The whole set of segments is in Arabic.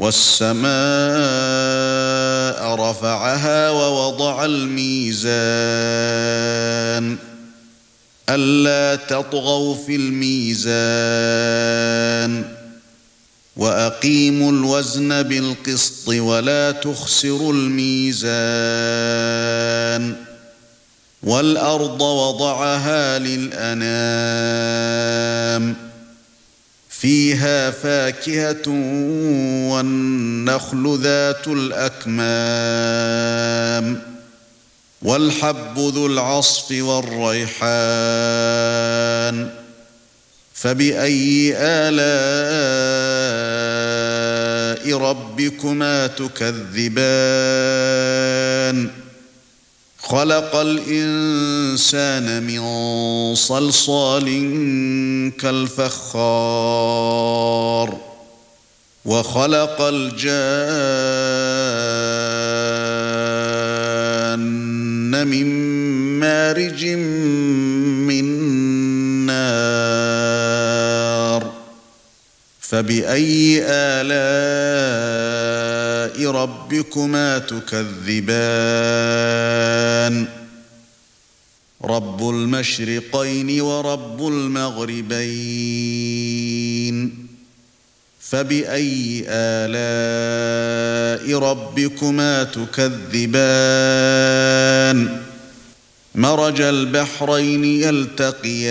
والسماء رفعها ووضع الميزان. ألا تطغوا في الميزان. وأقيموا الوزن بالقسط ولا تخسروا الميزان. والأرض وضعها للأنام. فيها فاكهة والنخل ذات الأكمام والحب ذو العصف والريحان فبأي آلاء ربكما تكذبان خلق الإنسان من صلصال كالفخار وخلق الجان من مارج فبأي آلاء ربكما تكذبان؟ رب المشرقين ورب المغربين. فبأي آلاء ربكما تكذبان؟ مرج البحرين يلتقيان.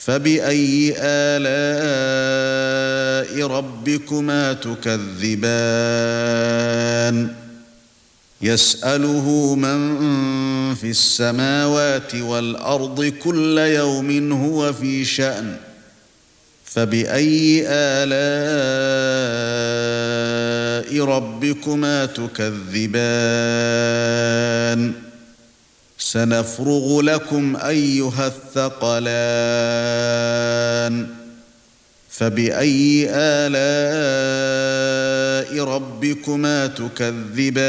فبأي آلاء ربكما تكذبان؟ يسأله من في السماوات والأرض كل يوم هو في شأن. فبأي آلاء ربكما تكذبان؟ سنفرغ لكم أيها الثقلان. فبأي آلاء ربكما تكذبان؟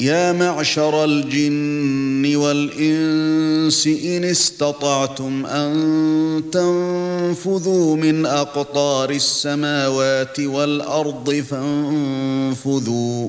يا معشر الجن والإنس إن استطعتم أن تنفذوا من أقطار السماوات والأرض فانفذوا.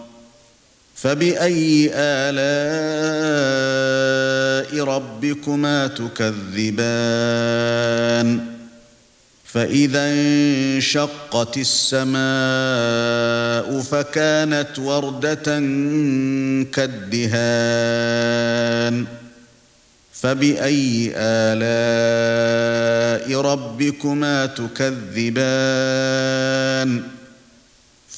فبأي آلاء ربكما تكذبان؟ فإذا انشقت السماء فكانت وردة كالدهان. فبأي آلاء ربكما تكذبان؟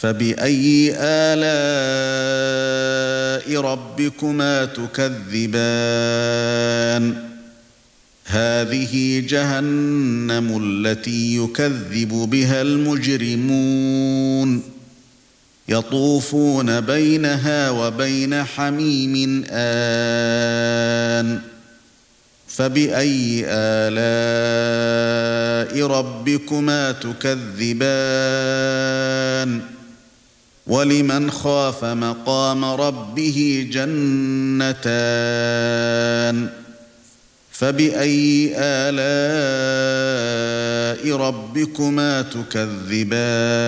فبأي آلاء ربكما تكذبان؟ هذه جهنم التي يكذب بها المجرمون. يطوفون بينها وبين حميم آن. فبأي آلاء ربكما تكذبان؟ ولمن خاف مقام ربه جنتان فبأي آلاء ربكما تكذبان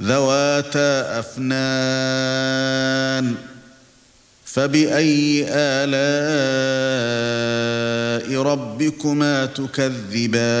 ذواتا أفنان فبأي آلاء ربكما تكذبان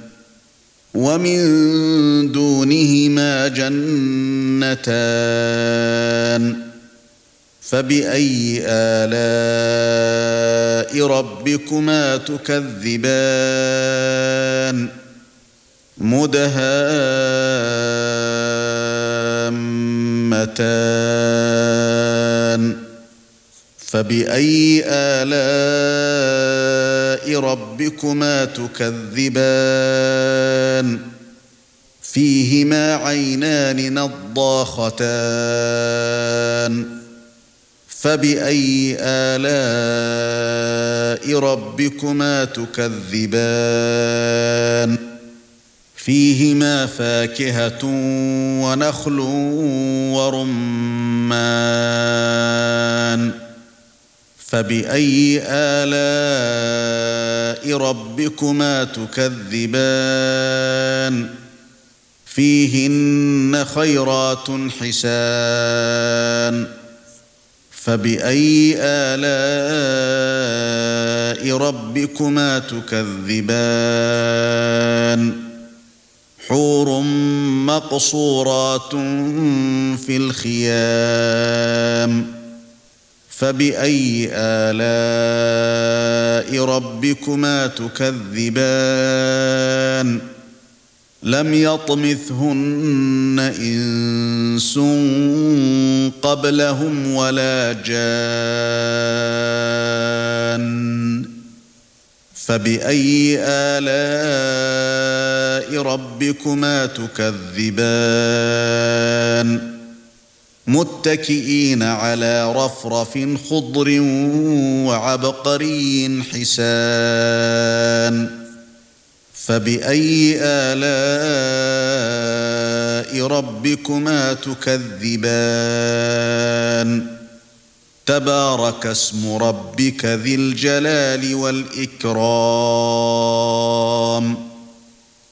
ومن دونهما جنتان فبأي آلاء ربكما تكذبان مدهامتان فبأي آلاء ربكما تكذبان؟ فيهما عينان نضاختان. فبأي آلاء ربكما تكذبان؟ فيهما فاكهة ونخل ورمان. فبأي آلاء ربكما تكذبان؟ فيهن خيرات حسان. فبأي آلاء ربكما تكذبان؟ حور مقصورات في الخيام. فبأي آلاء ربكما تكذبان؟ لم يطمثهن إنس قبلهم ولا جان. فبأي آلاء ربكما تكذبان؟ متكئين على رفرف خضر وعبقري حسان. فبأي آلاء ربكما تكذبان؟ تبارك اسم ربك ذي الجلال والإكرام.